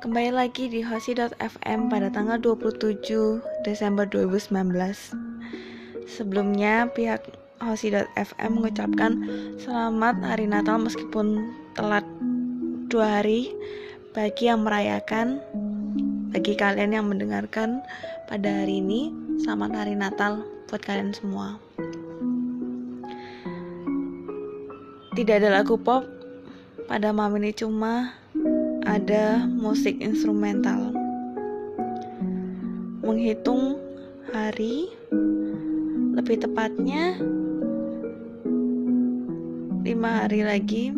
Kembali lagi di hosi.fm pada tanggal 27 Desember 2019 Sebelumnya pihak hosi.fm mengucapkan selamat hari Natal meskipun telat dua hari Bagi yang merayakan, bagi kalian yang mendengarkan pada hari ini Selamat hari Natal buat kalian semua. Tidak ada lagu pop pada malam ini cuma ada musik instrumental. Menghitung hari, lebih tepatnya lima hari lagi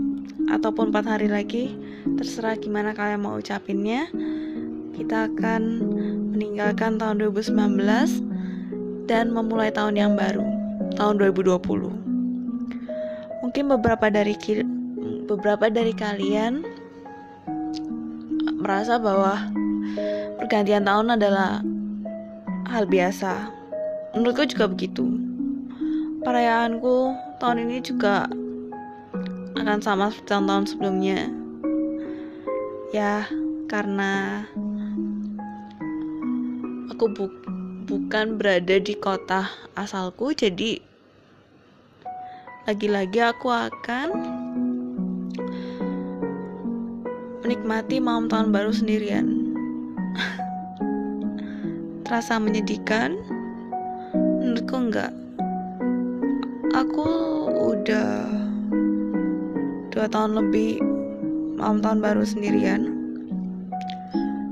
ataupun empat hari lagi, terserah gimana kalian mau ucapinnya. Kita akan meninggalkan tahun 2019 dan memulai tahun yang baru, tahun 2020. Mungkin beberapa dari beberapa dari kalian merasa bahwa pergantian tahun adalah hal biasa. Menurutku juga begitu. Perayaanku tahun ini juga akan sama seperti tahun-tahun sebelumnya. Ya, karena aku bu bukan berada di kota asalku, jadi lagi-lagi aku akan menikmati malam tahun baru sendirian. Terasa menyedihkan? Menurutku enggak. Aku udah dua tahun lebih malam tahun baru sendirian.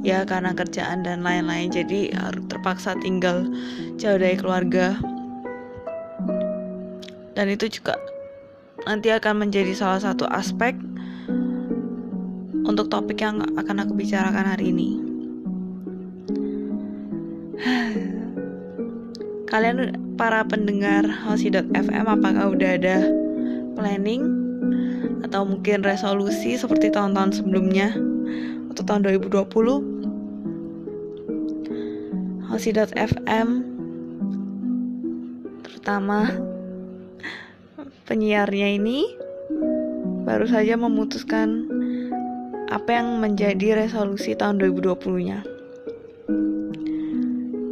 Ya karena kerjaan dan lain-lain jadi harus terpaksa tinggal jauh dari keluarga. Dan itu juga nanti akan menjadi salah satu aspek untuk topik yang akan aku bicarakan hari ini. Kalian para pendengar Hosi.fm apakah udah ada planning atau mungkin resolusi seperti tahun-tahun sebelumnya untuk tahun 2020? Hosi.fm terutama penyiarnya ini baru saja memutuskan apa yang menjadi resolusi tahun 2020-nya?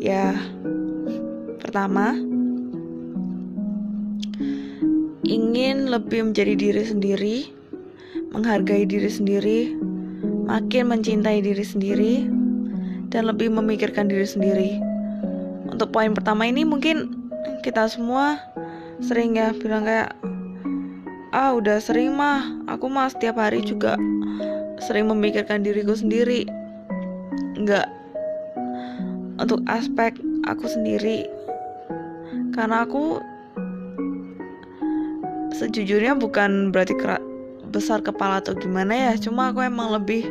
Ya, pertama, ingin lebih menjadi diri sendiri, menghargai diri sendiri, makin mencintai diri sendiri, dan lebih memikirkan diri sendiri. Untuk poin pertama ini mungkin kita semua sering ya bilang kayak ah udah sering mah aku mah setiap hari juga sering memikirkan diriku sendiri. Nggak untuk aspek aku sendiri. Karena aku sejujurnya bukan berarti besar kepala atau gimana ya. Cuma aku emang lebih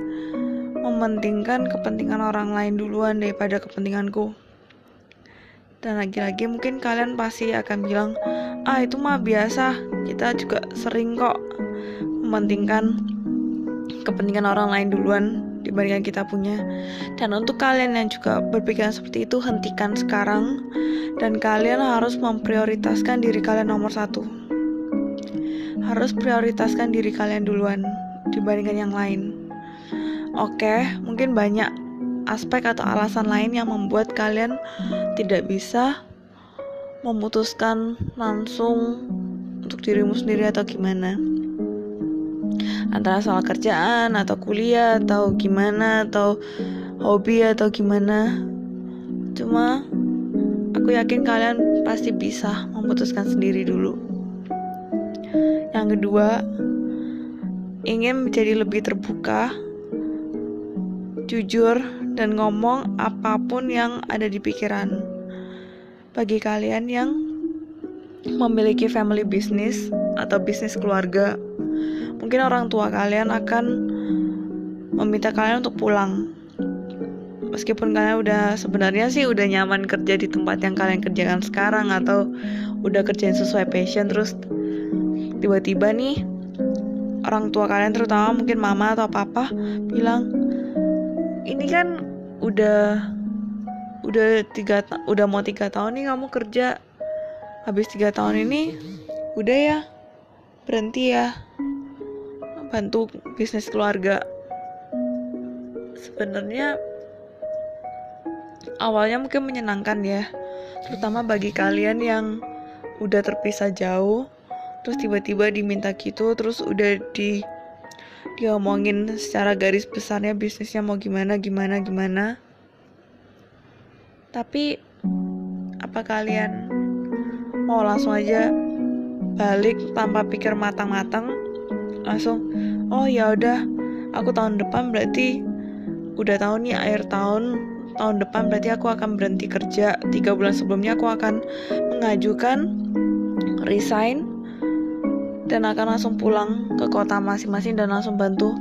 mementingkan kepentingan orang lain duluan daripada kepentinganku. Dan lagi-lagi mungkin kalian pasti akan bilang ah itu mah biasa. Kita juga sering kok mementingkan kepentingan orang lain duluan dibandingkan kita punya. Dan untuk kalian yang juga berpikiran seperti itu, hentikan sekarang dan kalian harus memprioritaskan diri kalian nomor satu. Harus prioritaskan diri kalian duluan dibandingkan yang lain. Oke, mungkin banyak aspek atau alasan lain yang membuat kalian tidak bisa memutuskan langsung untuk dirimu sendiri atau gimana antara soal kerjaan atau kuliah atau gimana atau hobi atau gimana. Cuma aku yakin kalian pasti bisa memutuskan sendiri dulu. Yang kedua ingin menjadi lebih terbuka jujur dan ngomong apa pun yang ada di pikiran. Bagi kalian yang memiliki family business atau bisnis keluarga mungkin orang tua kalian akan meminta kalian untuk pulang. Meskipun kalian udah sebenarnya sih udah nyaman kerja di tempat yang kalian kerjakan sekarang atau udah kerjain sesuai passion terus tiba-tiba nih orang tua kalian terutama mungkin mama atau papa bilang ini kan udah udah tiga udah mau tiga tahun nih kamu kerja. Habis tiga tahun ini udah ya berhenti ya bantu bisnis keluarga. Sebenarnya awalnya mungkin menyenangkan ya. Terutama bagi kalian yang udah terpisah jauh terus tiba-tiba diminta gitu terus udah di diomongin secara garis besarnya bisnisnya mau gimana gimana gimana. Tapi apa kalian mau langsung aja balik tanpa pikir matang-matang langsung oh ya udah aku tahun depan berarti udah tahu nih akhir tahun. Tahun depan berarti aku akan berhenti kerja. Tiga bulan sebelumnya aku akan mengajukan resign dan akan langsung pulang ke kota masing-masing dan langsung bantu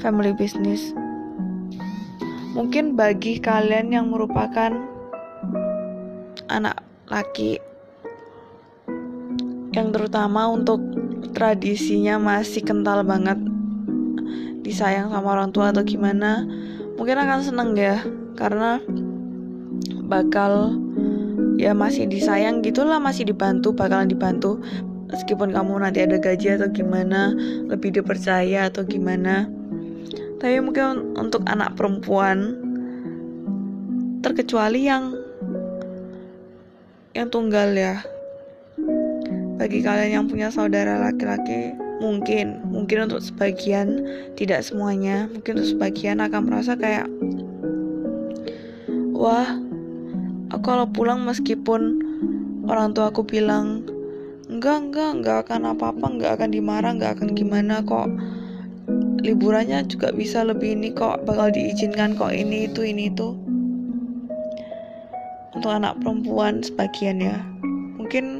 family business. Mungkin bagi kalian yang merupakan anak laki yang terutama untuk tradisinya masih kental banget. Disayang sama orang tua atau gimana mungkin akan seneng ya. Karena bakal ya masih disayang gitulah masih dibantu bakalan dibantu. Meskipun kamu nanti ada gaji atau gimana lebih dipercaya atau gimana. Tapi mungkin untuk anak perempuan terkecuali yang yang tunggal ya bagi kalian yang punya saudara laki-laki mungkin mungkin untuk sebagian tidak semuanya mungkin untuk sebagian akan merasa kayak wah aku kalau pulang meskipun orang tua aku bilang enggak enggak enggak akan apa-apa enggak akan dimarah enggak akan gimana kok liburannya juga bisa lebih ini kok bakal diizinkan kok ini itu ini itu. Untuk anak perempuan sebagian ya. Mungkin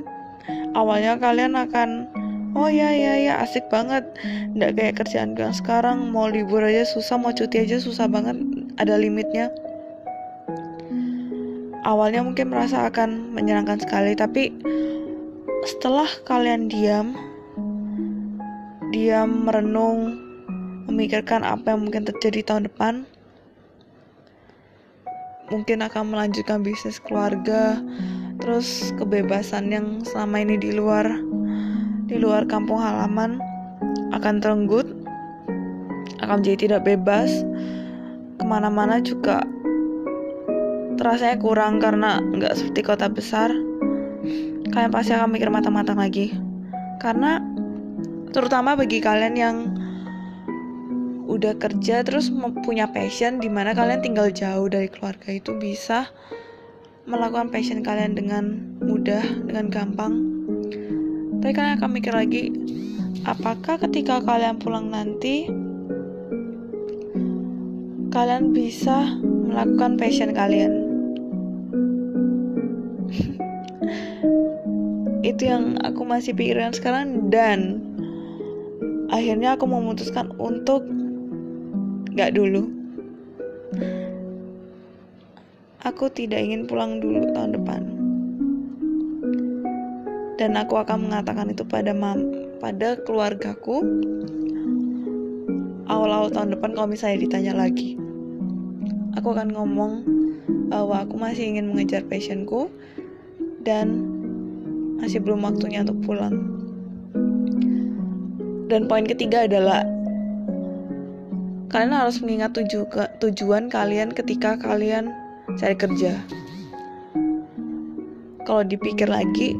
awalnya kalian akan oh ya ya ya asik banget. Nggak kayak kerjaan yang sekarang mau libur aja susah mau cuti aja susah banget ada limitnya. Awalnya mungkin merasa akan menyenangkan sekali tapi setelah kalian diam diam merenung memikirkan apa yang mungkin terjadi tahun depan mungkin akan melanjutkan bisnis keluarga terus kebebasan yang selama ini di luar di luar kampung halaman akan terenggut akan menjadi tidak bebas. Ke mana-mana juga terasanya kurang karena nggak seperti kota besar. Kalian pasti akan mikir matang-matang lagi. Karena terutama bagi kalian yang udah kerja terus punya passion di mana kalian tinggal jauh dari keluarga itu bisa melakukan passion kalian dengan mudah, dengan gampang. Tapi kalian akan mikir lagi, apakah ketika kalian pulang nanti kalian bisa melakukan passion kalian? Itu yang aku masih pikirin sekarang dan akhirnya aku memutuskan untuk gak dulu aku tidak ingin pulang dulu tahun depan. Dan aku akan mengatakan itu pada mam pada keluargaku awal-awal tahun depan kalau misalnya ditanya lagi. Aku akan ngomong bahwa aku masih ingin mengejar passionku dan masih belum waktunya untuk pulang. Dan poin ketiga adalah kalian harus mengingat tuju tujuan kalian ketika kalian cari kerja. Kalau dipikir lagi,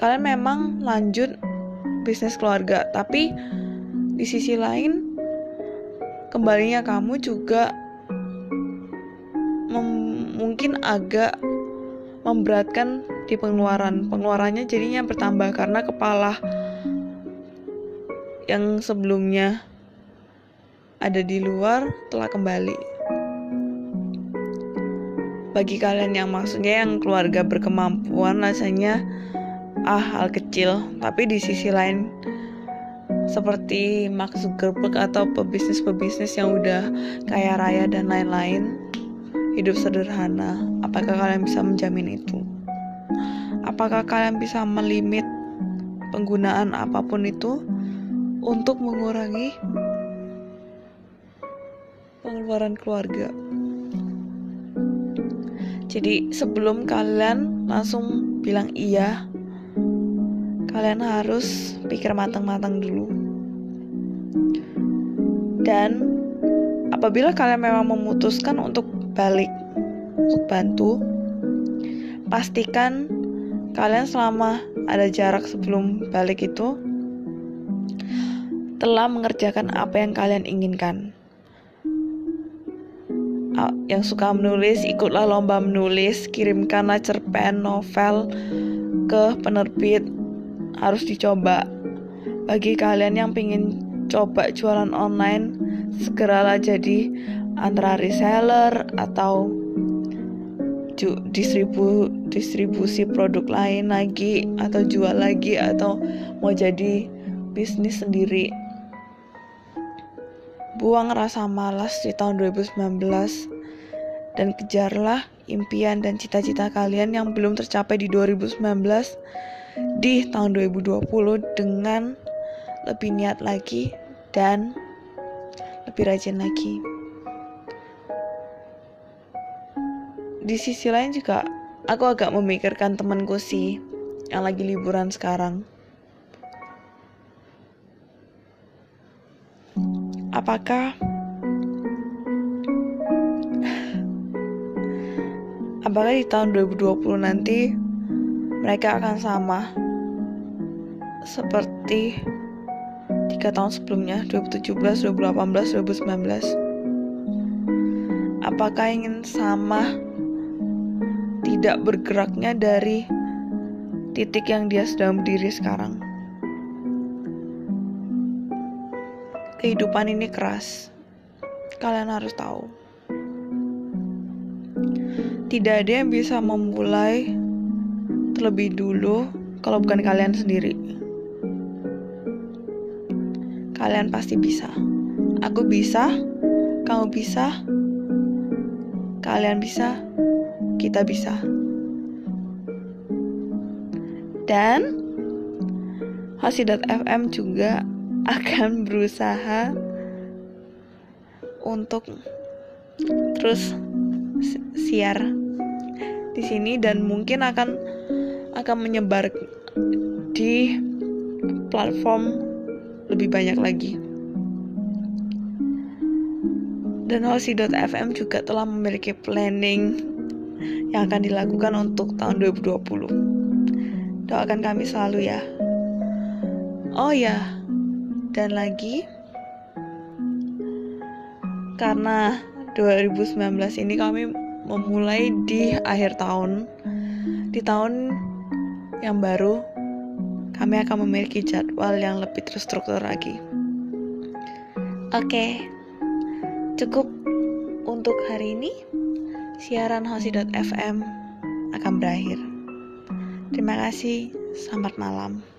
kalian memang lanjut bisnis keluarga, tapi di sisi lain kembalinya kamu juga mungkin agak memberatkan di pengeluaran. Pengeluarannya jadinya bertambah karena kepala yang sebelumnya ada di luar telah kembali bagi kalian yang maksudnya yang keluarga berkemampuan rasanya ah hal kecil. Tapi di sisi lain seperti Mark Zuckerberg atau pebisnis-pebisnis yang udah kaya raya dan lain-lain hidup sederhana apakah kalian bisa menjamin itu? Apakah kalian bisa melimit penggunaan apa pun itu untuk mengurangi pengeluaran keluarga jadi sebelum kalian langsung bilang iya, kalian harus pikir matang-matang dulu. Dan apabila kalian memang memutuskan untuk balik untuk bantu pastikan kalian selama ada jarak sebelum balik itu telah mengerjakan apa yang kalian inginkan yang suka menulis ikutlah lomba menulis kirimkanlah cerpen novel ke penerbit. Harus dicoba. Bagi kalian yang ingin coba jualan online segeralah jadi antara reseller atau distribu distribusi produk lain lagi atau jual lagi atau mau jadi bisnis sendiri buang rasa malas di tahun 2019 dan kejarlah impian dan cita-cita kalian yang belum tercapai di 2019 di tahun 2020 dengan lebih niat lagi dan lebih rajin lagi. Di sisi lain juga aku agak memikirkan temanku sih yang lagi liburan sekarang. Apakah apakah di tahun 2020 nanti mereka akan sama seperti tiga tahun sebelumnya 2017, 2018, 2019 apakah ingin sama tidak bergeraknya dari titik yang dia sedang berdiri sekarang kehidupan ini keras. Kalian harus tahu. Tidak ada yang bisa memulai terlebih dulu kalau bukan kalian sendiri. Kalian pasti bisa. Aku bisa, kamu bisa, kalian bisa, kita bisa. Dan Hosi.fm juga akan berusaha untuk terus siar di sini dan mungkin akan akan menyebar di platform lebih banyak lagi. Dan Hosi.fm juga telah memiliki planning yang akan dilakukan untuk tahun 2020. Doakan kami selalu ya. Oh ya, dan lagi karena 2019 ini kami memulai di akhir tahun di tahun yang baru kami akan memiliki jadwal yang lebih terstruktur lagi. Oke, cukup untuk hari ini. Siaran Hosi.fm akan berakhir. Terima kasih, selamat malam.